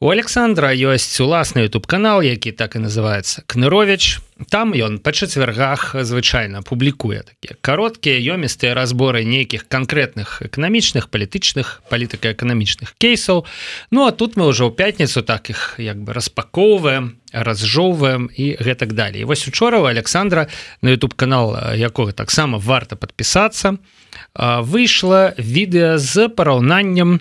у Александра ёсць уласны youtube канал які так і называется кнырович там ён па чацвяргах звычайна публікуе такія кароткія ёмістыя разборы нейкіх канкрэтных эканамічных палітычных палітыка-эканамічных кейсаў. Ну а тут мы ўжо ў пятніцу так іх як бы распакоўваем разжоўваем і гэтак далей. Вось учора у Александра на youtube канал якога таксама варта подпісацца выйшла відэа з параўнаннем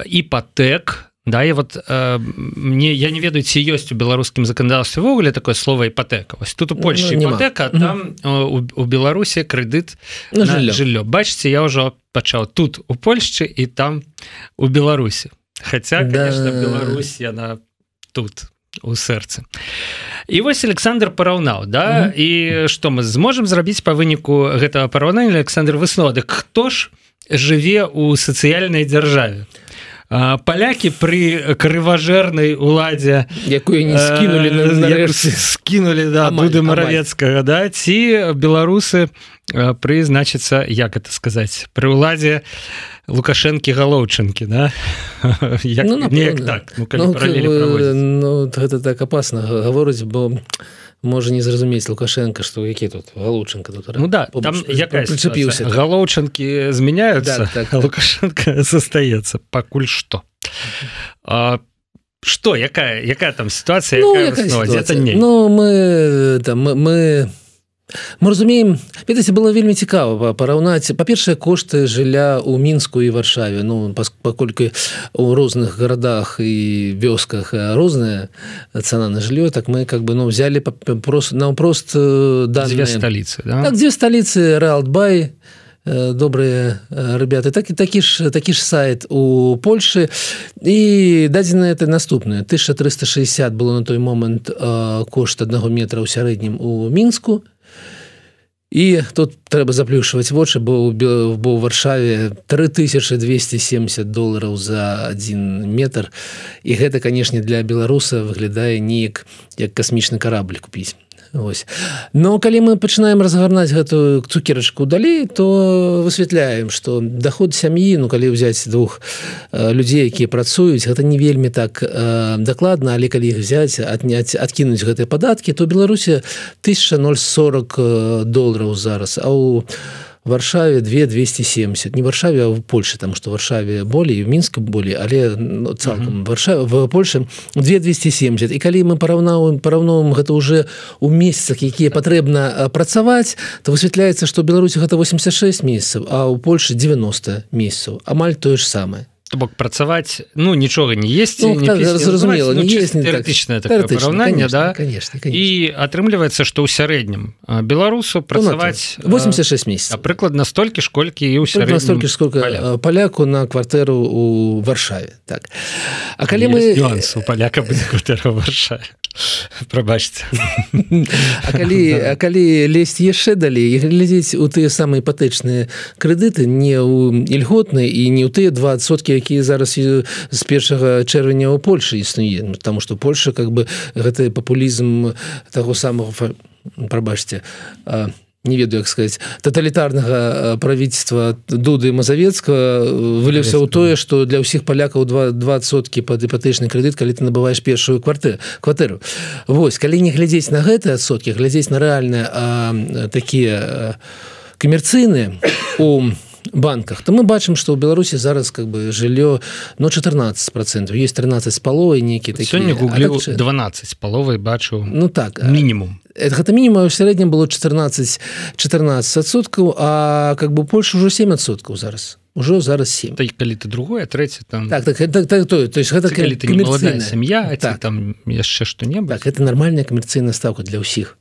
іпатэк Да і вот э, мне я не ведаю ці ёсць у беларускім заканадаўстве ввогуле такое слово іпатэка вось тут у Польше ну, іпатэка там у, у Беларусі крэдыт на жыллё. жыллё бачыце я ўжо пачаў тут у Польшчы і там у Беларусі Хаця да... Беларусь яна тут у сэрцы і вось Александр параўнаў да? І што мы зможам зрабіць па выніку гэтага параўнання Александр высновак хто ж жыве у сацыяльнай дзяржаве то палякі пры крыважэрнай уладзе якую не скінули э, скінули да буды маравецкага да. Ці беларусы пры значыцца як это сказаць пры ўладзе лукашэнкі галоўчынкі да? Як, ну, так, ну, ну, ну, гэта так апасна гаворыць бо у можа не зразумець лукашенко что які тут галучынка тут ну да там прицепіўся галоўчынкі змяняются да, так, так. лукашенко застаецца пакуль что что якая якая там ситуация ну, якая ситуация? ну мы там мы, мы мы разумеем ведаце было вельмі цікава параўнаць па-першае кошты жылля ў мінску і варшаве. Ну паколькі у розных гарадах і вёсках розная цана на жыллё так мы как бы ну взяли просто наўпрост да дзве сталіцы да? так, дзе сталіцы рэалтбай добрыя ребята. Так і такі ж такі ж сайт у Польшы. І дадзена это наступнае 1360 было на той момант кошт аднаго метра ў сярэднім у мінску і тут трэба заплюшваць вочы бо бо ў варшаве 3270 долараў за один метр. І гэта канешне для беларуса выглядае неяк як касмічны карабль купіць Ось. Но калі мы пачынаем разгарнаць гэтую цукерачку далей то высвятляем что доход сям'і ну калі взять двух э, людзей якія працуюць гэта не вельмі так э, дакладна але калі іх взять адняць адкінуць гэтыя падаткі то беларусі 1040 долларов зараз а у варшаве 2 270 не варшаве в Польше там что варшаве болей в мінску болей але ну, цалкам варша в Польше 2 270 і калі мы параўнаўем параўновым гэта уже у месяцах якія патрэбна працаваць то высвятляецца что Беларусі гэта 86 месяцев а у Польше 90 месяцаў амаль тое ж самое бок працаваць ну нічога не есть ну, так, зразумела ну, тэоретычна так, параўнанне да. конечно, конечно. і атрымліваецца што ў сярэднім беларусу працаваць ну, 86 месяцев. прыклад настолькі ж колькі і ў настолькі сколько поляку. паляку на кватэру у варшаве. Так. А калі мы у паляка варшаве прабачце калі калі лезть яшчэ далей глядзець у тыя самыя іпатэчныя крэдыты не ў ільготныя і не ў тыя двасоткі якія зараз з першага чэрвеня ў Польшы існуе потому что Польша как бы гэты папулізм таго самого прабачце а не ведаю як сказать тоталітарнага правительства дуды мазавецка выліўся ў тое что для ўсіх палякаў два двадцатки под іпатэчны кредит калі ты набываешь першую кварты кватэру. Вось калі не глядзець на гэтыя сотки глядзець на рэальныя такія камерцыйныя у банках то мы бачым что ў беларусі зараз как бы жыллё но 14 процентов есть 13 з паловай нейкі сёння гуглю так, 12 з паловай бачу ну так мінімум гэта мінімум у сярэднім было 14 14соткаў а как бы Польша ўжо 7соткаў зараз ўжо зараз 7 так, калі ты другое трэці там так, так, так, так, то, то есть гэта калі ты сям'я так. там яшчэ што-небудзь так, это нармальная камерцыйная ставка для ўсіх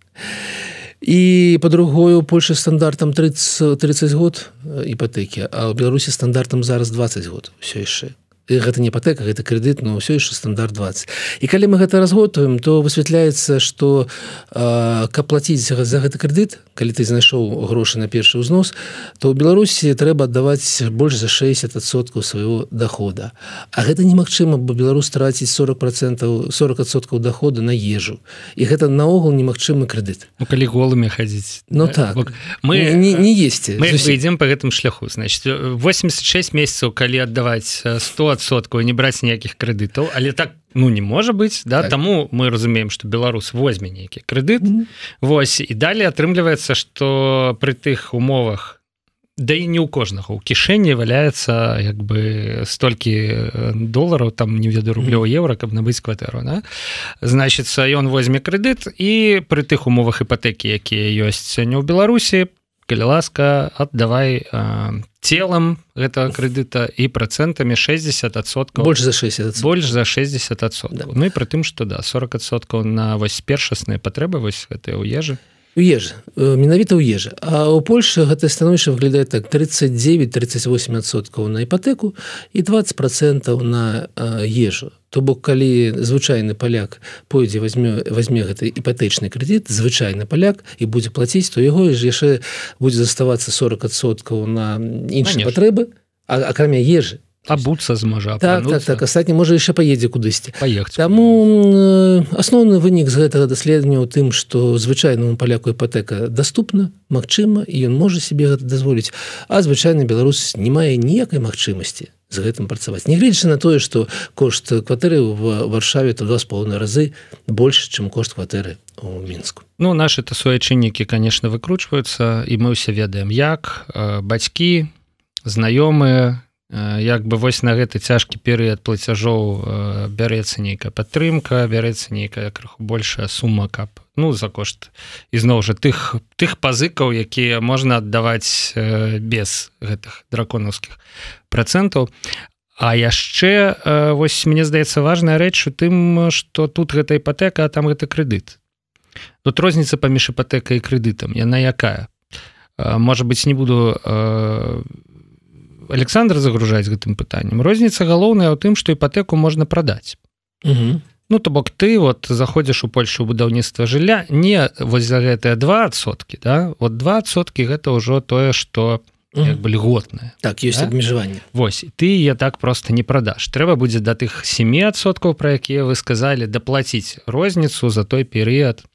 і по-другою Польша стандартам 30 30 год іпатэкі а ў беларусі стандартам зараз 20 год все яшчэ гэта не патэка гэта крэдыт но ўсё яшчэ стандарт 20 і калі мы гэта разготуем то высвятляецца что каб платіць за гэты крэдыт калі ты знайшоў грошы на першы ўзнос то ў беларусі трэба аддаваць больш за 60соткаў свайго дохода а гэта немагчыма бо беларус траціць 40 процентов 40соткаў дохода на ежу. І гэта наогул немагчымы крэдыт. Ну, калі голымі хадзіць Ну так. Мы не, не есці мы ідзем по гэтым шляху. Значит 86 месяцаў калі аддаваць 100 адсоткаў не браць ніякіх крэдытаў але так ну не можа быць да так. таму мы разумеем что беларус возьме нейкі крэдыт mm -hmm. Вось і далее атрымліваецца что при тых умовах Да і не ў кожнага у кішэні валяецца як бы столькі э, долараў там не веду рублёў еўра каб набыць кватэру да? значится ён возьме крэдыт і пры тых умовах іпатэкі якія ёсць сёння ў беларусі калі ласка аддавай целам гэтага крэдыта і працэнтамі 60сот больш за 60 больш за 60 да. Ну і пры тым што да 40соткаў на вось першасныя патрэбы вось гэтыя ў ежы у ежы менавіта ў ежы А у Польшы гэта становішча выглядае так 39-38соткаў на іпатэку і 20 процентаў на ежу. То бок калі звычайны паляк пойдзе возьме возьме гэты іпатэчны крэдит звычайны паляк і будзе плаціць то яго ж яшчэ будзе заставацца 40соткаў на іншыя патрэбы акрамя ежы абуцца зможа так, так, так. Астатні можа яшчэ паедзе кудысьці паехаць таму асноўны вынік з гэтага даследавання ў тым што звычайнаму паляку іпатэка доступна Магчыма і ён можа себе гэта дазволіць а звычайны беларус не мае ніякай магчымасці з гэтым працаваць. Нягледзячы на тое што кошт кватэры в варшаве то два з паўны разы больш чым кошт кватэры у мінску. Ну наши то суайчыннікі конечно выкручваюцца і мы ўсе ведаем як бацькі знаёмыя як бы вось на гэты цяжкі перыяд плацяжоў бярэцца нейкая падтрымка бярэцца нейкая крыху большая сума каб ну за кошт ізноў жа тых тых пазыкаў якія можна аддаваць без гэтых драконаўскіх процентаў А яшчэ вось мне здаецца важная рэч у тым что тут гэта іпатэка там гэта крэдыт. Тут розніца паміж іпатэкай і крэдытам яна якая? Можа быть не буду Александр загружаць гэтым пытанням розніца галоўная ў тым што іпатэку можна прадаць. Ну то бок ты вот заходзіш у Польшу будаўніцтва жылля не вось за гэтыя двасоткі да? Вот двасоткі гэта ўжо тое что бы льготная так ёсць да? абмежаванне. Вось ты я так просто не прадаш. Трэба будзе да тых 7соткаў про якія вы сказали даплаціць розніцу за той перыяд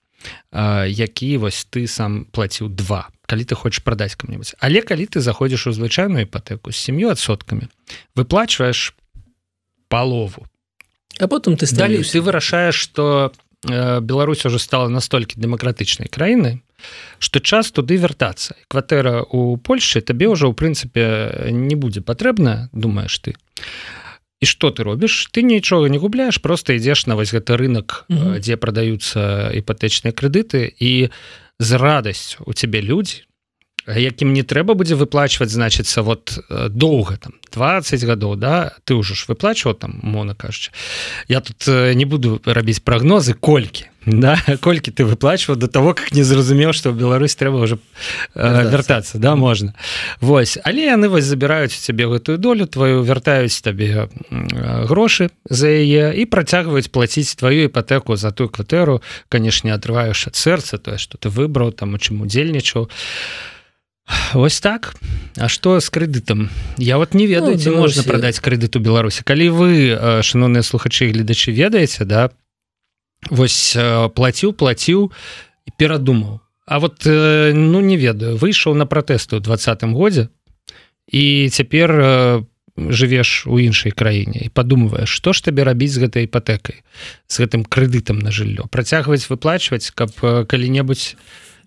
які вось ты сам плаціў два калі ты хочешь продать кому-нибудь але калі ты заходишь у звычайную іпатэку с семью адсотками выплачиваешь полову а потом ты стали ты вырашаешь что Беларусь уже стала настолькі дэмакратычнай краіны что час туды вяртацца. Кватэра у Польше табе ўжо ў прынцыпе не будзе патрэбна думаешь ты і что ты робіш ты нічога не губляешь просто ідзеш на вось гэты рынок mm -hmm. дзе прадаюцца іпатэчныя крэдыты і у з радасцю у цябе людзі якім не трэба будзе выплачваць значыцца вот э, доўга там 20 гадоў да ты ўжо ж выплачваў там мона кажучы. Я тут э, не буду рабіць прагнозы колькі да колькі ты выплачваў до того как не зразумеў что Беларусь трэба уже э, вяртацца. да можна. Вось але яны вось забіраюць у цябе гэтую долю твою вяртаюць табе грошы за яе і працягваюць плаціць твою іпатэку за тую кватэру. Канешне атрываеш ад сэрца тое что ты выбраў там у чым удзельнічаў. а Вось так. А что с крэдытам я вот не ведаю ну, можна продать крэдыт у Беларусі калі вы шаноўныя слухачы гледачы ведаеце да Вось плаціў плаціў і перадумаў А вот ну не ведаю. Выйшаў на пратэсты ў двадцатым годзе і цяпер жывеш у іншай краіне і падумваеш што ж табе рабіць з гэтай іпатэкай з гэтым крэдытам на жыллё працягваць выплачваць каб калі-небудзь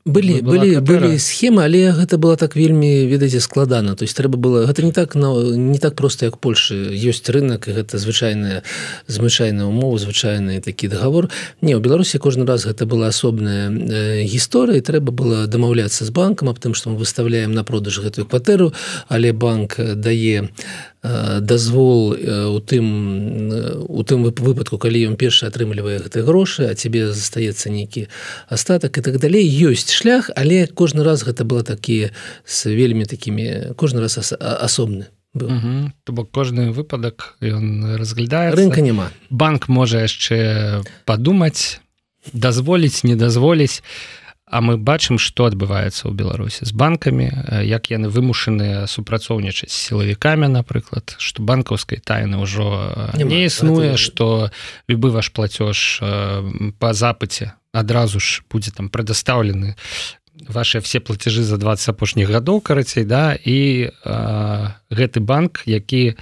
былі былі былі схемы але гэта было так вельмі ведаеце складана. То есть трэба было гэта не так на не так просто як Польшы ёсць рынок гэта звычайная звычайная умова звычайны такі договор не у Беларусі кожны раз гэта была асобная э, гісторыя трэба было дамаўляцца з банкам аб тым што мы выставляем на продаж гэтую кватэру але банк дае на дазвол у тым у тым выпадку калі ён першы атрымлівае гэты грошы а тебе застаецца нейкі астатак і так далей. Ёсць шлях але кожны раз гэта было такія з вельмі такімі кожны раз асобны то бок кожны выпадак ён разглядае рынка няма. Банк можа яшчэ падумаць дазволіць не дазволіць А мы бачым што адбываецца ў беларусі з банкамі як яны вымушаныя супрацоўнічаць сілавікамі напрыклад што банкаўскай тайны ўжо не, не існуе што любы ваш плацёж по запыце адразу ж будзе там прадастаўлены ваши все платежы за 20 апошніх гадоў карацей да і гэты банк які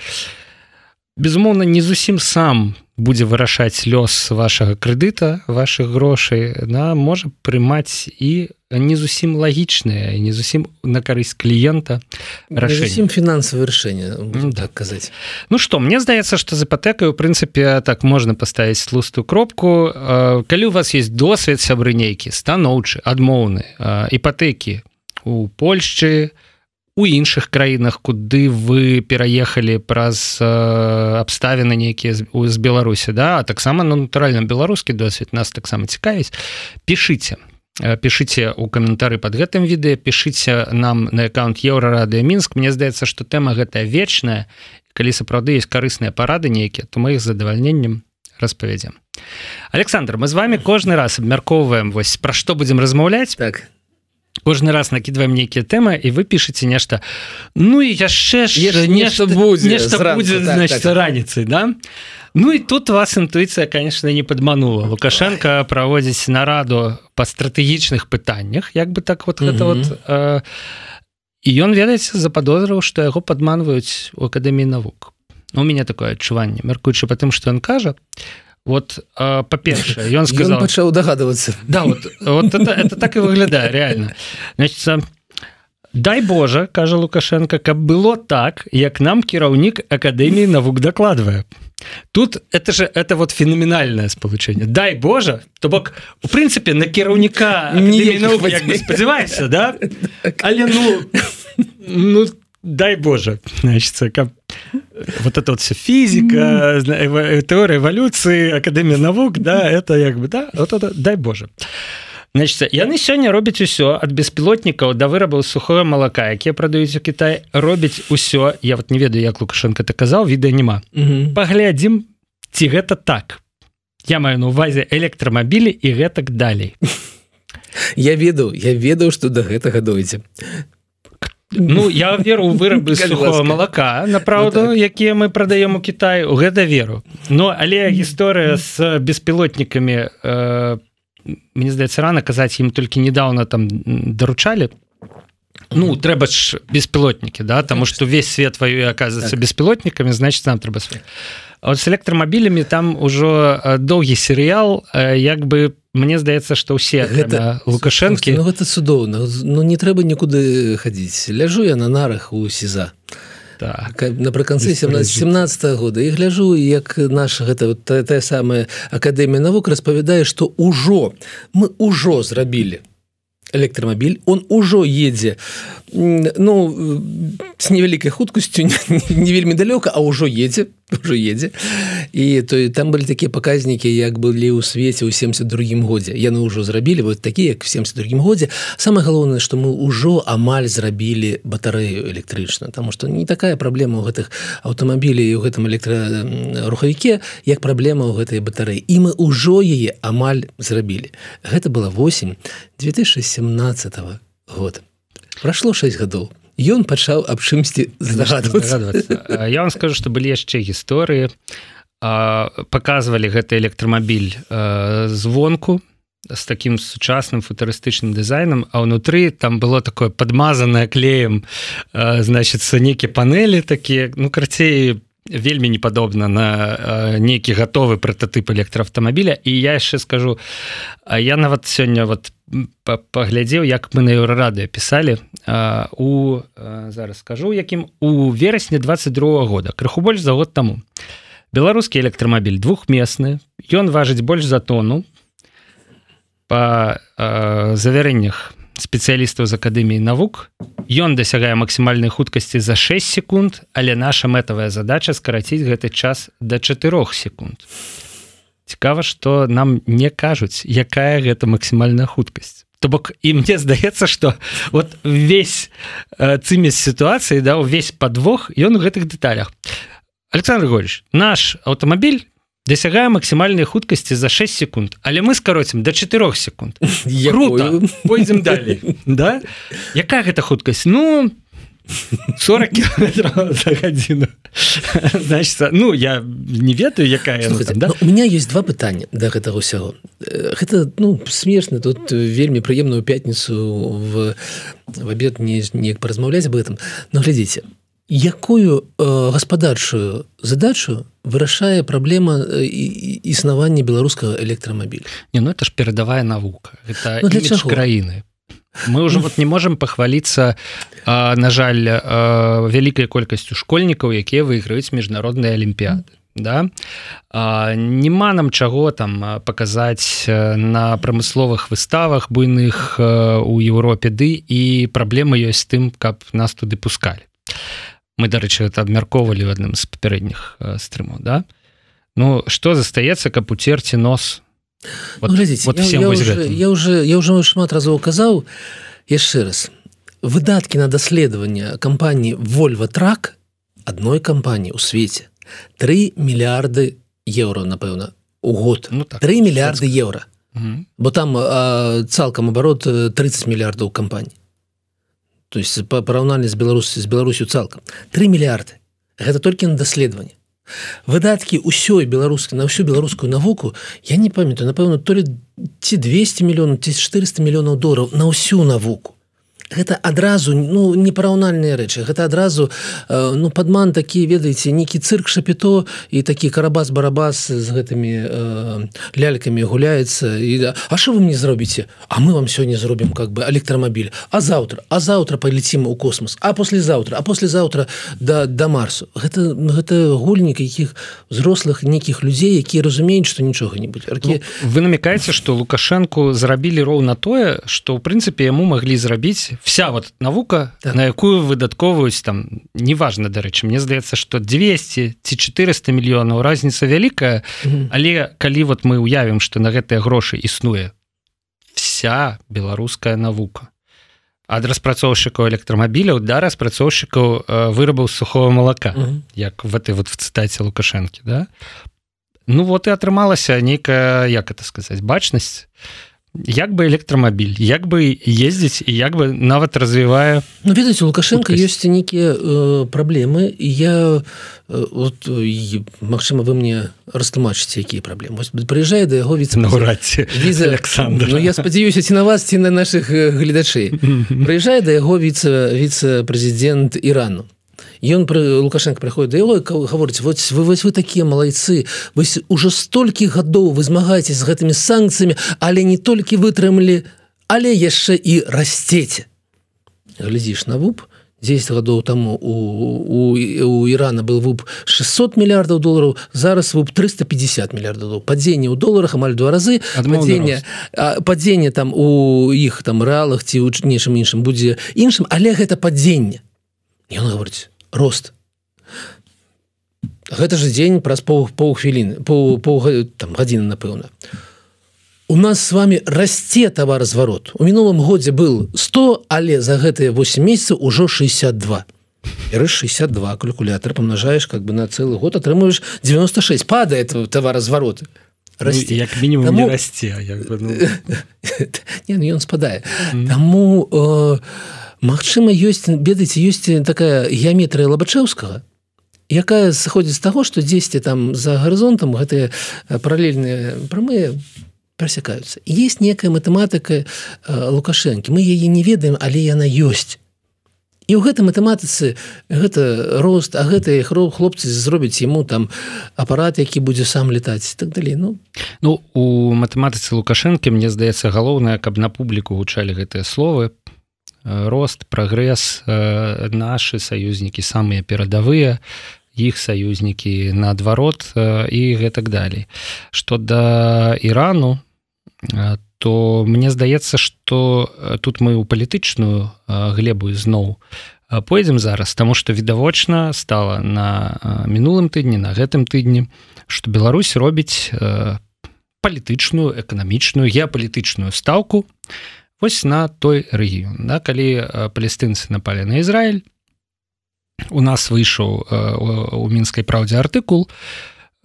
безумоўна не зусім сам будзе вырашаць лёс вашага крэдыта ваших грошай на можа прымаць і не зусім лагічныя не зусім на карысць кліента рашэнне. Фінансавае рашэнне так казаць. Ну что мне здаецца что з іпатэкай у прынцыпе так можна паставіць слустую кропку. Калі у вас есть досвед сябры нейкі станоўчы адмоўны іпатэкі у Польшчы у іншых краінах куды вы пераехалі праз абставіны нейкія з Беларусі да? А таксама ну натуральна беларускі досвед нас таксама цікавіць. Пішыце пішыце у каментары под гэтым відэа пішыце нам на аккаунт еўрарадыо мінск. Мне здаецца што тэма гэтая вечная. Калі сапраўды есть карысныя парады нейкія то мы іх задавальненнем распавядзем. Александр мы з вами кожны раз абмяркоўваем вось пра што будзем размаўляць. Так кожны раз накидываем нейкія тэмы і вы пішаце нешта. Ну і яшчэ ж нешта будзе нешта будзе так, значит так. раніцай да? Ну і тут вас інтуіцыя конечно не падманула. Лукашенко праводзіць нараду па стратэгічных пытаннях як бы так вот гэта вот э, і ён ведаеце заподозрыў што яго падманваюць у акадэміі навук. Ну, у меня такое адчуванне мяркуючы по тым что ён кажа вот па-першае ён сказал пачаў дагадывацца Да вот, вот это, это так і выглядае реально. Значит дай Божа кажа лукашенко каб было так як нам кіраўнік акадэміі навук дакладвае тут это же это вот феноменальное спалучэнне дай Божа то бок у прынцыпе на кіраўніка спадзявайся да? Але ну ну дай Боже значит каб вот это вот все физика теория эволюции академія навук да это як бы да вот это дай Боже. Значит яны сёння робяць усё ад беспілотнікаў да вырабаў сухое малака якія прадаюць у Кітай робіць усё. Я вот не ведаю як лукашенко так казаў відэа няма паглядзім ці гэта так. Я маю на увазе электрамабілі і гэтак далей. Я ведаў я ведаў что до гэтага дойдзе Ну я веру у вырабы сухого малака направду ну, так. якія мы прадаем у Кітай у гэта веру. Но але гісторыя з беспілотнікамі э, мне здаецца рано казаць ім толькі недавно там даручалі Ну трэба ж беспілотнікі да тому что весь свет воюе оказывается так. беспілотнікамі значит нам трэба свет вот с электромабілямі там ужо доўгі серыял як бы Мне здаецца што ўсе гэта лукашэнкі ну, гэта цудоўна. Ну не трэба нікуды хадзіць. Ляжу я на нарах у сеза так. напрыканцы 17 17 года. І гляжу як наша гэта вот, тая самая акадэмія навук распавядае што ўжо мы ўжо зрабілі электромабіль он ужо едзе ну с невялікай хуткасцю не, не вельмі далёка а ўжо едзе уже едзе і то там былі такія паказнікі як былі ў свеце ў 72 годзе яны ўжо зрабілі вот такія як 72 годзе самое галоўнае что мы ўжо амаль зрабілі батарэю электрычна тому что не такая праблема ў гэтых аўтамабілей у гэтым электрарухавіке як праблема ў гэтай батарэі і мы ўжо яе амаль зрабілі гэта была 8 2017 года. Прошло 6 гадоў ён пачаў аб чымсьці здагадвацца. я вам скажу что былі яшчэ гісторыі. Показывалі гэты электрамабіль звонку с таким сучасным футурыстычным дызайнам а ўнутры там было такое подмазанное клеем значится некі панелі такія ну карцей вельмі не падобна на нейкі гатовы прототып электрааўтамабіля. І я яшчэ скажу я нават сёння вот паглядзеў як мы на еўрарадыо пісалі у зараз скажу якім у верасні 22 года крыху больш за год таму. Беларускі электрамабіль двухместны ён важыць больш за тону по завярэннях спецыялістаў з акадэміі навук ён дасягае максімальнай хуткасці за 6 секунд але наша мэтавая задача скараціць гэты час до 4 секунд. Цікава что нам не кажуць якая гэта максімальная хуткасць. То бок і мне здаецца что вот весь цымес сітуацыі да увесь подвох ён у гэтых дэталях. Александр Григорьевич наш аўтамабіль дасягае максімальнай хуткасці за 6 секунд але мы скароцім до 4 секунд. Пойдзем далей. Да? Якая гэта хуткасць? Ну 40 гадзіну. Значит ну я не ведаю якая Слушайте, да? у меня есть два пытання до да гэтага ўсяго. Гэта ну смешна тут вельмі прыемную пятніцу в в обед не неяк паразмаўляць об этом. Но глядзіце якую э, гаспадарчую задачу вырашае праблема э, існавання беларускага электрамабіля не ну это ж перадавая навука это ну, для краіны мы уже вот не можем пахвалиться на жаль вялікай колькасцю школьнікаў якія выйграюць міжнародныя алімпіяды да? Няма нам чаго там паказаць на прамысловых выставах буйных у Еўропе ды і праблема ёсць тым каб нас туды пускалі мы дарэчы это абмяркоўвалі в адным з папярэдніх стрымаў да? Ну что застаецца каб уцерці нос? Вот, ну, глядзіце, вот я, я, уже, я уже я уже шмат разоў казаў. Яшчэ раз. Выдаткі на даследаванне кампаніі вольва трак адной кампаніі ў свеце. 3 мільярды еўро напэўна у год. Ну, так, 3 мільярды еўра. Бо там а, цалкам абарот 30 э, мільярдаў кампаній то есть па параўнанні з беларусі з беларусю цалкам 3 мільярды гэта толькі на даследаванне выдаткі ўсёй беларускі на ўсю беларускую навуку я не памятаю напэўна то ли ці 200 мільёнаў ці 400 мільёнаў долараў на ўсю навуку гэта адразу ну непараўнальныя рэчы. Гэта адразу э, ну падман такі ведаеце нейкі цырк шапіто і такі карабас барабас з гэтымі э, лялькамі гуляецца і А що вы мне зробіце? А мы вам сёння зробім как бы электрамабіль. А заўтра а заўтра палецім у космос а послезаўтра а послезаўтра да да марсу гэта гэта гульнік якіх взрослых нейкіх людзей якія разумеюць што нічога не будзе. Ну, вы намекаеце что лукашенко зрабілі роўна тое что ў прынцыпе яму маглі зрабіць вся вот навука так. на якую выдатковаюць там неважно дарэчы мне здаецца что 200 ці 400 мільёнаў разница вялікая але калі вот мы уявім что на гэтыя грошы існуе вся беларуская навука ад распрацоўшчыкаў электрамабіляў да распрацоўшчыкаў вырабаў сухого малака як в этой вот в цытаце лукашэнкі да? Ну вот і атрымалася нейкая як это сказаць бачнасць як бы электрамабіль як бы ездзіць і як бы нават развівае Ну ведаце лукашенко ёсць нейкія э, праблемы я э, вот Мачыма вы мне растлумачыце якія праблемы прыязджае да яго віце наўрадці Александр. Ну, я спадзяюся ці на вас ці на наших гледачэй прыязджае да яго віце віце-прэзідэнт Ірану ён пры лукашенко прыходит да его гаворыць вот вы вось вы такія малайцы вы уже столькі гадоў вы змагаеце з гэтымі санкцыямі але не толькі вытрымлі але яшчэ і расцеце глядзіш на вуп 10 гадоў таму у, у, у Ірана был вуп 600 мільярдаў долараў зараз вуп 350 мільярдаў падзенне ў доларах амаль два разы падзенне падзенне там у іх там рэалах ці ў нечым іншым будзе іншым але гэта падзенне ён гаворыць рост. Гэта же дзень праз пол паўхвілін пол, пол, там гадзіны напэўна. У нас с вами расце товаразварот у мінулым годзе был 100 але за гэтыя 8 месяцаў ужо 62 62 калькулятор помножаешь как бы на целый год атрымуешь 96 падает товаразвароты ну, як мінімум Таму... расце бы, ну... не, ну, ён спадае. Mm -hmm. Таму э, Магчыма ёсць ведаеце ёсць такая геометрыя лабачэўскага якая сыходзіць з таго што дзесьці там за гарызонтам гэтыя паралельныя прамыя прасякаюцца. Есть некая матэматыка лукашэнкі. Мы яе не ведаем але яна ёсць. І ў гэтай матэматыцы гэта рост а гэта іх рог хлопцы зробяць яму там апарат які будзе сам летаць так далей. Ну ну у матэматыцы лукашэнкі мне здаецца галоўнае каб на публіку гучалі гэтыя словы рост прагрэс наши саюзнікі самыя перадавыя іх саюзнікі наадварот і гэтак далей что да ірану то мне здаецца что тут мы ў палітычную глебу зноў пойдзем зараз тому что відавочна стала на мінулым тыдні на гэтым тыдні что Беларусь робіць палітычную эканамічную геапалітычную стаўку на вось на той рэгіён да, калі палестынцы напалі на Ізраиль у нас выйшаў у мінскай праўдзе артыкул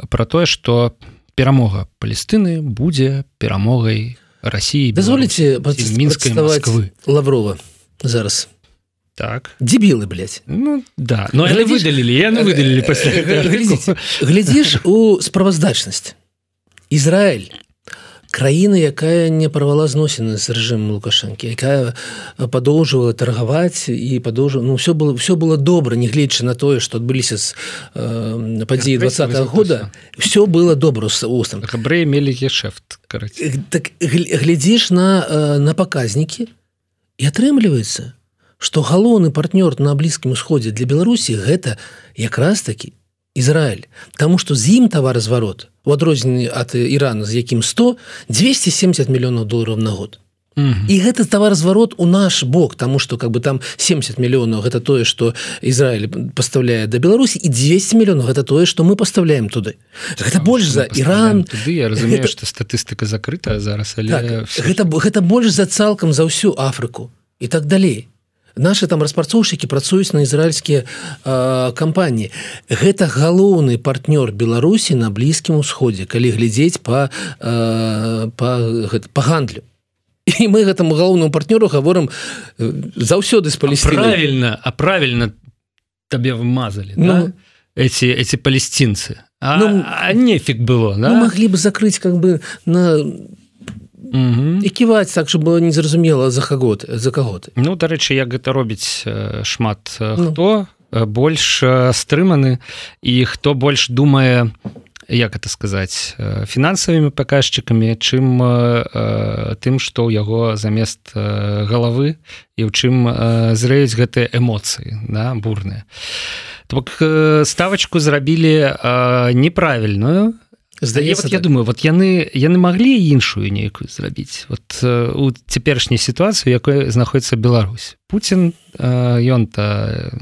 про тое что перамога палестыны будзе перамогай Росіі дазволіце мінскай Москвы лаврова зараз. Так. Дебілы ну да. Но Глядзіш... выдалілі я выдалілі глядзіш у справаздачнасць Ізраиль краіна якая не парвала зносіны з рэжыму лукашэнкі якая падоўжвала таргаваць і падоўжу ну все было все было добра нягледзячы на тое что адбыліся з э, падзеі двадцатого года все было добра с устам. Габрэй мелі гешефт так глядзіш на э, на паказнікі і атрымліваецца что галоўны партнёр на блізкім усходзе для беларусі гэта якраз таки Ізраиль Таму что з ім таваразварот у адрозненні ад Ірана з якім 100 270 мільёнаў долларов на год. І гэта таваразварот у наш бок тому что как бы там 70 мільёнаў гэта тое что Ізраиль поставляе да Беларусі і 200 мільёнаў гэта тое что мы поставляем туды гэта больш за Іран туды, я разумею гэта... что статыстыка закрыта зараз але так, гэта гэта больш за цалкам за ўсю Афрыку і так далей наши там распрацоўшчыкі працуюць на ізраильскія кампаніі гэта галоўны партнёр беларусі на блізкім усходзе калі глядзець по по по гандлю і мы гэтаму галоўнаму партнёру гаворам заўсёды з палісці правильно а правильно табе вымазали ну, да? эти эти палесцінцы а, ну, а нефиг было да? ну, могли бы закрыть как бы на і ківаць так что было незразумела за кагот за каго-то Ну дарэчы як гэта робіць шмат хто ну. больш стрыманы і хто больш думае як это сказаць фінансавымі паказчыкамі чым тым што ў яго замест галавы і ў чым зрэюць гэтыя эмоцыі да, бурныя. Бок ставачку зрабілі неправільную здаецца вот, я думаю вот яны яны маглі іншую нейкую зрабіць. Вот у цяперашняй сітуацыі якой знаходіцца Беларусь. Путін ён-то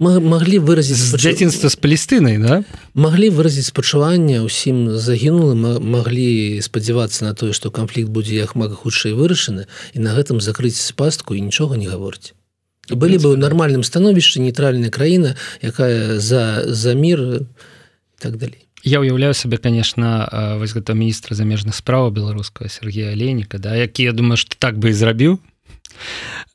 мы маглі выразіць дзяцінства з палістынай да? Маглі выразіць спачуванне ўсім загінулым маглі спадзявацца на тое што канфлікт будзе як мага хутчэй вырашаны і на гэтым закрыць пастку і нічога не гаворыць. Былі бы ў нармальным становішчы нейтральная краіна якая за за мир так далей я уяўляю сабе конечно вось гэта міністра замежных справ беларускага Сергея Леніка да які я думаю что так бы і зрабіў.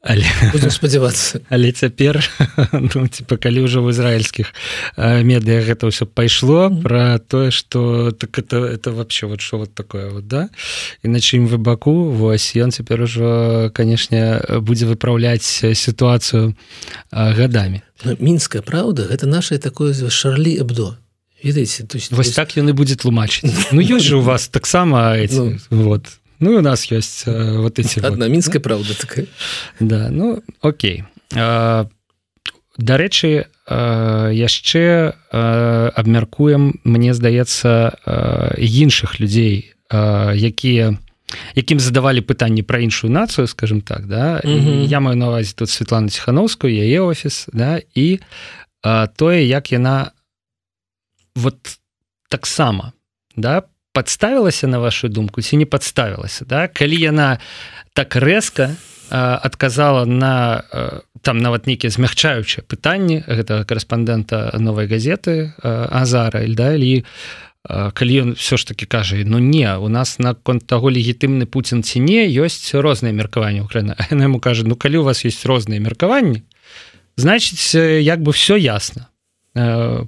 Але спадзявацца. але цяпер ну, типа калі ўжо в ізраильскіх медыа гэта ўсё пайшло про тое что так это это вообще вот что вот такое вот да? І на чым вы баку вось ён цяпер ужо канешне будзе выпраўляць сітуацыю гадамі. Ну, мінская Праўда гэта наше такое шарлі эбдо ведаеце то есть вось так і будзе тлумачыць. Ну ёсць же у вас таксама ну, вот. Ну у нас ёсць uh, вот эти одна вот, мінская да? правда такая. Да ну Окей. Uh, дарэчы uh, яшчэ uh, абмяркуем мне здаецца uh, іншых людзей uh, якія якім задавалі пытанні пра іншую нацыю скажем так да. Mm -hmm. я маю навазе тут Светлану ціхановскую яе офіс да і тое як яна вот таксама да подставілася на вашу думку ці не подставілася да? Калі яна так рэзка адказала на там нават нейкія змягчаючыя пытанні гэтага корэспандэнта новой газеты азара да і калі ён все ж таки кажа ну не у нас наконт таго легітымны Путін ці не ёсць розныя меркаванні Украіна яму кажа ну калі у вас есть розныя меркаванні значитць як бы все ясно Э,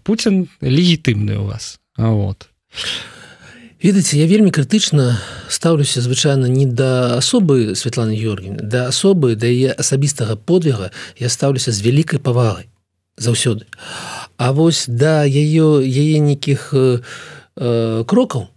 Путін легітымны у вас. Вот. Ведаце я вельмі крытычна стаўлюся звычайна не да асобы Святланы Георгіны да асобы да яе асабістага подвіга я стаўлюся з вялікай павагай заўсёды. А вось да яе яе нейкіх э, э, крокаў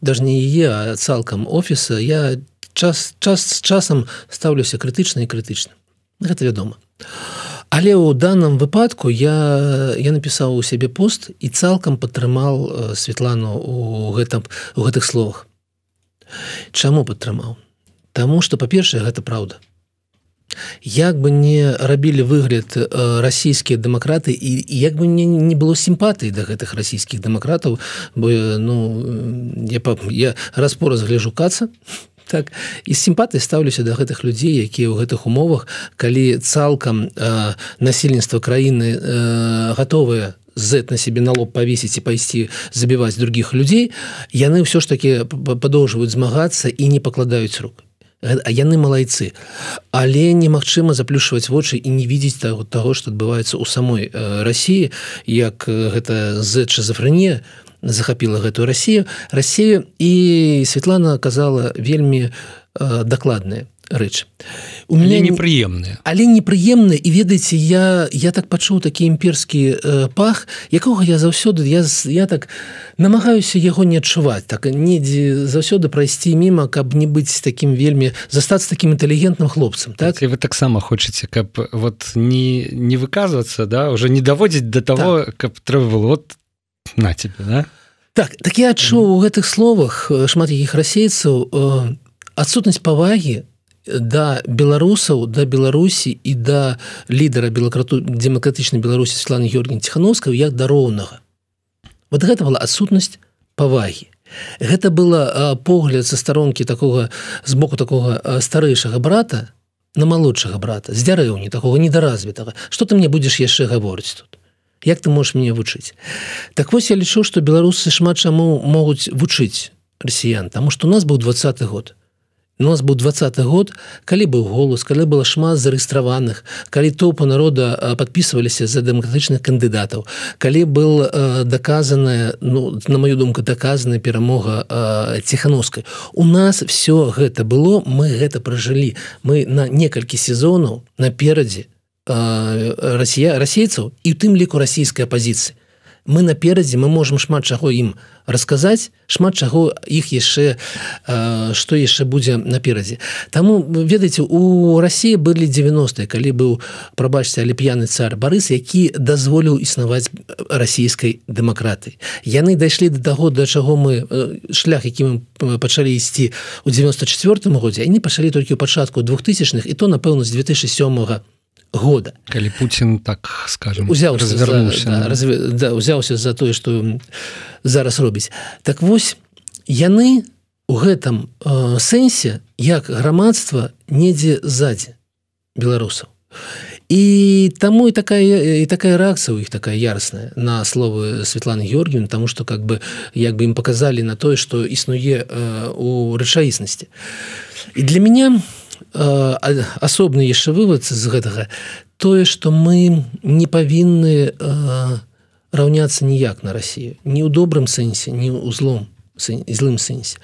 даже не яе а цалкам офіса я час час з часам стаўлюся крытычна і крытычна. Гэта вядома. а Але ў данном выпадку я я напісаў у сябе пост і цалкам падтрымаў э, Светлану у гэтым у гэтых словах. Чаму падтрымаў? Таму что па-першае гэта праўда. Як бы не рабілі выгляд расійскія дэмакраты і як бы мне не было сімпатыі да гэтых расійскіх дэмакратаў бо ну я, я распораз гляжу каца так і сімпатый стаўлюся да гэтых людзей якія ў гэтых умовах калі цалкам э, насельніцтва краіны э, гатовыя на себе на лоб павесіць і пайсці забіваць других людзей яны ўсё ж таки падоўжваюць змагацца і не пакладаюць рук. А яны малайцы. Але немагчыма заплюшваць вочы і не видеть того того что адбываецца у самой э, Росіі як гэта з шизофрения захапіла гэтую Россию Россию і Светлана казала вельмі э, дакладная рэч у меня непрыемныя. Але непрыемна і ведаеце я я так пачуў такі імперскі э, пах якога я заўсёды я я так намагаюся яго не адчуваць так недзе заўсёды прайсці міма каб не быць таким вельмі застацца таким інтэлігентным хлопцам так? І вы таксама хочаце каб вот не не выказвацца да уже не даводзіць до того так. каб трэба было вот на тебе да? Так так я адчуў у гэтых словах э, шмат якіх расейцаў э, адсутнасць павагі да беларусаў да беларусі і да лідара белакрату дэмакратычнай беларусі Светланы Георгій ціхановская як да роўнага вот гэта была адсутнасць павагі. Гэта была погляд са старонкі такога з боку такога старэйшага брата на малодшага брата з дзярэўні такого недаразвітага. Что ты мне будзеш яшчэ гаворыць тут як ты можешь мне вучыць? Так вось я лічу что беларусы шмат чаму могуць вучыць расіян тому что у нас быў двадцатый год. У нас быў двадцаты год калі быў голос калі было шмат зарэгістраваных калі топу народа подписываліся за дэмакратычных кандыдатаў калі был доказаная ну на мою думку доказаная перамога ціхановскай у нас все гэта было мы гэта пражылі. Мы на некалькі сезонаў наперадзе Росія расейцаў і у тым ліку расійскай апозіцыі мы наперадзе мы можемм шмат чаго ім расказаць шмат чаго іх яшчэ што яшчэ будзе наперадзе Таму ведаеце у Росіі былі 90 калі быў прабачце але п'яны цар Барыс які дазволіў існаваць расійскай дэмакратыі. Яны дайшлі до таго да чаго мы шлях які мы пачалі ісці у 94 годзе они пачалі толькі ў пачатку двухтысячных і то напэўна з 2007 года года. Калі Путін так скажем узяўся за, да, разве, да, узяўся за тое что зараз робіць так вось яны у гэтым э, сэнсе як грамадства недзе сзади беларусаў. І таму і такая і такая рэакцыя у іх такая ярасная на словы Светланы Георгіевны тому что как бы як бы ім показалі на тое что існуе э, у рэчаіснасці. І для меня у асобны яшчэ вывод з гэтага тое што мы не павінны э, раўняцца ніяк на Росію не ў добрым сэнсе не ў злом злым сэнсе.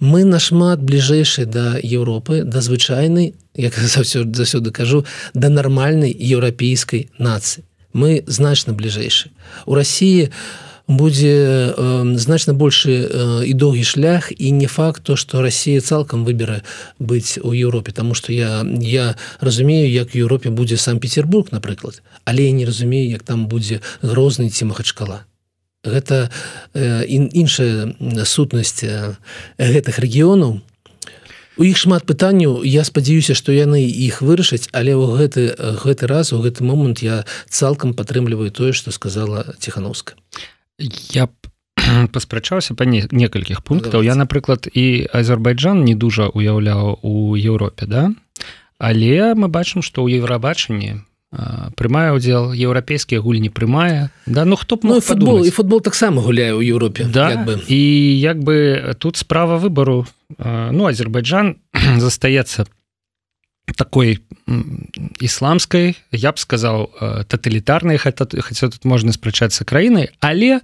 Мы нашмат бліжэйшыя да Еўропы да звычайнай як заўсёды заўсёды кажу да нармальнай еўрапейскай нацыі. Мы значна бліжэйшы у Росіі у будзе э, значна большы э, і доўгі шлях і не факт то что Россия цалкам выбера быць у Еўропе тому что я я разумею як Еўропе будзе санкт-петербург напрыклад але я не разумею як там будзе грозны ці махачкала гэта э, іншая сутнасць э, гэтых рэгіёнаў у іх шмат пытанняў я спадзяюся што яны іх вырашаць але ў гэты гэты раз у гэты момант я цалкам падтрымліваю тое што сказала ціхановска я паспрачаўся па не, некалькіх пунктаў я напрыклад і Азербайджан не дужа уяўляў у Еўропе да? Але мы бачым што ў еўрабачанні прымае удзел еўрапейскія гульні прымае да? Ну хто б ну, футбол і футбол таксама гуляе ў Еўропе да як бы. і як бы тут справа выбару ну Азербайджан застаецца такой ісламскай я б сказаў таталітарнай хаця тут можна спрачацца краінай але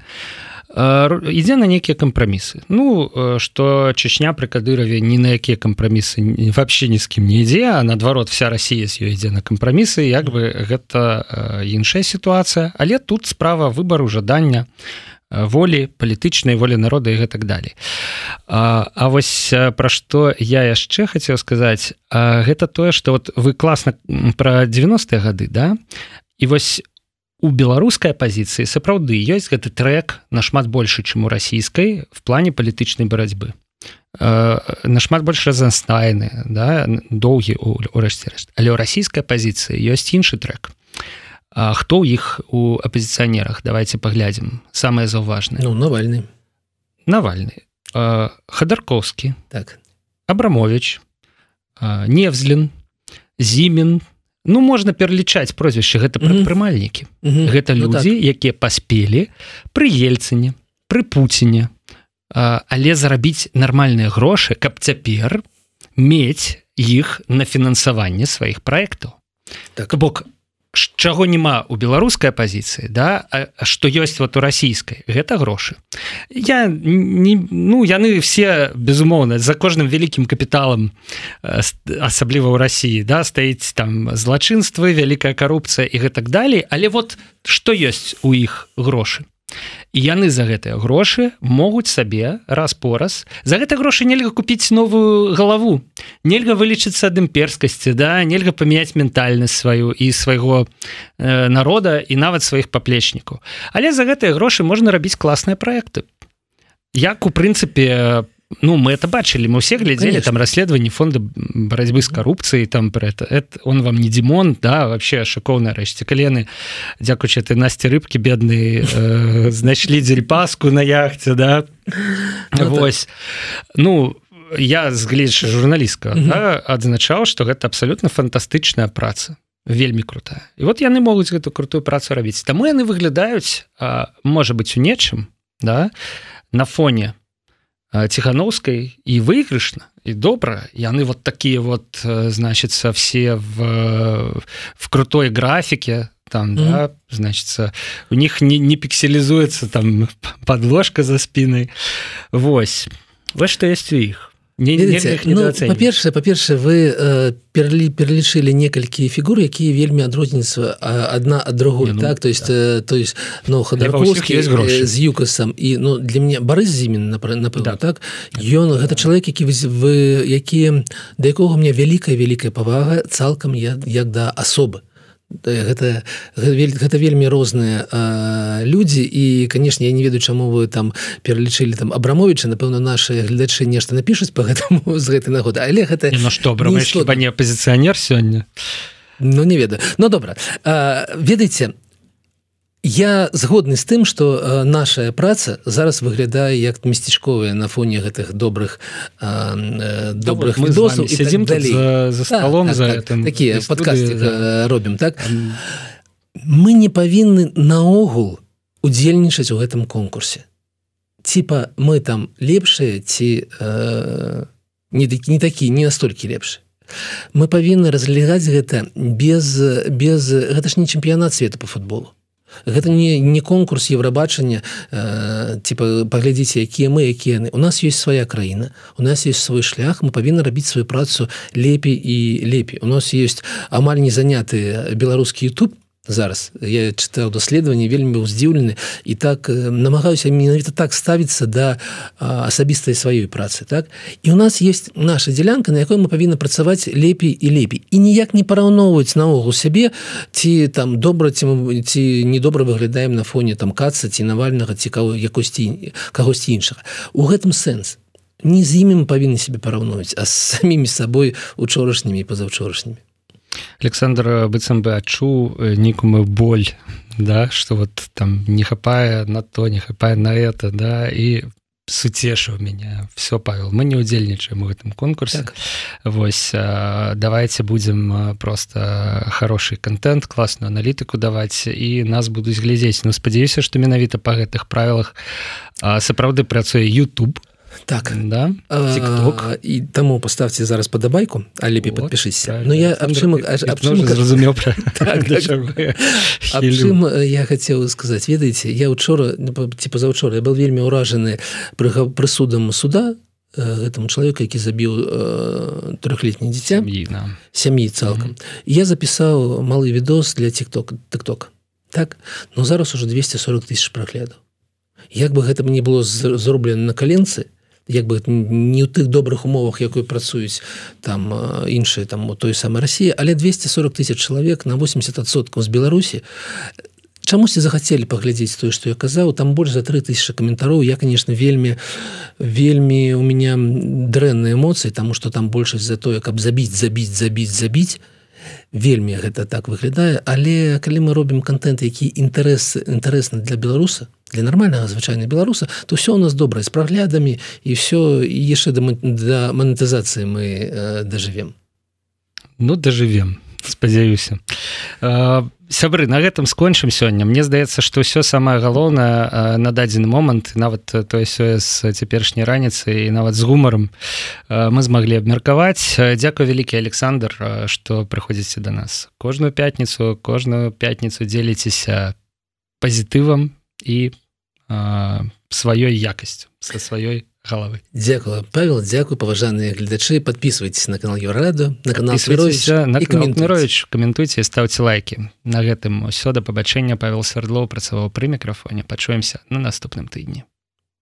ідзе на нейкія кампрамісы Ну что чечня пры кадыраве ні на якія кампрамісы вообще ні з кім не ідзе а наадварот вся Росія з ёй ідзе на кампрамісы як бы гэта іншая сітуацыя але тут справа выбару жадання волі палітычнай волі народа і гэтак далей. А, а вось пра што я яшчэ хацеў сказаць а, гэта тое что вот вы класна про 90-е гады да? І вось у беларускай пазіцыі сапраўды ёсць гэты трек нашмат больше чым у расійскай в плане палітычнай барацьбы. Нашмат больш разнастайны да? Доўгі урэшце рэшт. Але ў расійскай пазіцыі ёсць іншы трек хто ў іх у апозіцыянерах давайте паглядзім. Самое заўважнае. Ну, навальны. Навальны. Хадарковскі так. Абрамович невзлін. Зімін. Ну можна пералічаць прозвішча гэта прадпрымальнікі mm -hmm. гэта людзі ну, так. якія паспелі пры ельцыне пры пуціне. Але зарабіць нармальныя грошы каб цяпер мець іх на фінансаванне сваіх праектаў. Так. Бок чаго няма у беларускай пазіцыі да что ёсць вот у расійскай гэта грошы. Я не ну яны все безумоўна за кожным вялікім капіталам асабліва ў Росіі да стаіць там злачынствы вялікая карупцыя і гэтак далей але вот что ёсць у іх грошы і яны за гэтыя грошы могуць сабе раз-пораз за гэта грошы нельга купіць новую галаву. Нельга вылечыцца ад імперскасці да нельга памяняць ментальнасць сваю і свайго э, народа і нават сваіх паплечнікаў. Але за гэтыя грошы можна рабіць класныя проекты як у прынцыпе по Ну мы это бачылі мы все глядзелі там расследаванні фонда барацьбы з карупцыяй там про это. Это он вам не Димон да вообще шакоўна рэшце калены дзякуючы ты насці рыбкі бедны э, знайшлі дзельпаску на яхце да? Ну, Вось. Ну я згледчы журналістка да, адзначаў что гэта абсолютно фантастычная праца вельмі крутая. І вот яны могуць гэту крутую працу рабіць таму яны выглядаюць можа быть у нечым да на фоне у ціхановскай і выйгрышна і добра яны вот такія вот значится все в в крутой графіке там mm -hmm. да, значится у них не, не пікселізуецца там подложка за спиной. Вось. Вот что есть у іх ну, па-першае па-першае вы э, перлі пералічылі некалькі фігур якія вельмі адрозненства адна ад другой ну, так? То есть э, то есть но ходорковскі э, з юкасам і ну для мне барыс зімін напэўна так? Ён гэта чалавек які вы, вы які да якога мне вялікая вялікая павага цалкам я як да асобы гэта гэта вельмі розныя людзі і канешне я не ведаю чаму вы там пералічылі там абрамовича. Напэўна наши гледачы нешта напішуць по гэтаму з гэтай нагоды але гэта ну што не апозіцыянер сёння Ну не ведаю. Ну добра ведаеце Я згодны з тым, што нашая праца зараз выглядае як месцічковая на фоне гэтых добрых э, добрых відосаў сядзім за, за столом так, за так, так, такія падкасці да. робім так? Мы не павінны наогул удзельнічаць у гэтым конкурсе. Типа мы там лепшыя ці э, не не такі не настолькі лепшы. Мы павінны разглядаць гэта без без гэта ж не чэмпіянат свету по футболу Гэта не, не конкурс Еўрабачання э, типа паглядзіце якія мы якія у нас есть свая краіна у нас есть свой шлях мы павінны рабіць сваю працу лепей і лепей. У нас есть амаль не заняты беларускі YouTube зараз. Я чытаў даследаванне вельмі уздзіўлены і так намагаюся менавіта так ставіцца да асабістай сваёй працы так? І у нас есть наша дзялянка на якой мы павінны працаваць лепей і лепей. І ніяк не параўноўваюць наогул сябе ці там добра ці ці недобра выглядаем на фоне там каца ці навальнага цікаву якосці кагосьці іншага. У гэтым сэнс. Не з імі павінны себе параўнуць а з самімі сабой учорашнімі і пазаўчорашнімі Александр быццам бы адчуў нейкую боль да что вот там не хапае на то не хапае на это да і суцешыў меня все павел мы не удзельнічаем у гэтым конкурсе. Так. Вось а, давайте будем просто хороший контент классную аналітыку даваць і нас будуць глядзець. Ну спадзяюся что менавіта по гэтых правілах сапраўды працуе YouTube так. Да. TikTok. і таму поставьте зараз падабайку а лепей вот, подпішыся Ну я зразумеў так, я хотел сказать ведаеце я учора типа заўчора я был вельмі ўражаны прысудам суда гэтаму чалавеку які забіў трехлетні дзіця сям'і цалкам я запісаў малы відос для тикток тыкток так? Но зараз уже 240 тысяч праглядаў Як бы гэта мне было зроблена на каленцы як бы не ў тых добрых умовах якой працуюць там іншыя там у той самой Росіі але 240 тысяч чалавек на 80соткаў з Беларусі чамусьці захацелі паглядзець тое што я казаў там больш за 3000 каментароў я конечно вельмі вельмі у меня дрэнныя эмоцыі тому что там большасць за тое каб забіць забіць забіць забіць вельмі гэта так выглядае. Але калі мы робім контент які інтарэс інтарэсны для беларуса для нормального звычайна беларуса то все у нас добра з праглядамі і все яшчэ да, да манетызацыі мы э, дажывем. Ну дажывем спадзяюся сябры на гэтым скончым сёння. Мне здаецца што ўсё самае галоўнае на дадзены момант нават тое сёе з цяперашняй раніцы і нават з гумаром мы змаглі абмеркаваць. Дякую вялікі Александр што прыходзіце до нас кожную пятніцу кожную пятніцу дзеліцеся пазітывам і сваёй якасцю са сваёй галавы Дякую Павел дзякую паважаныя гледачы. Подписывайтесь на канал Юраду на канал на каментуйте ставце лайки на гэтым усё. Да пабачэння. Павел свердлоў працаваў пры мікрафоне. Пачуемся на наступным тыдні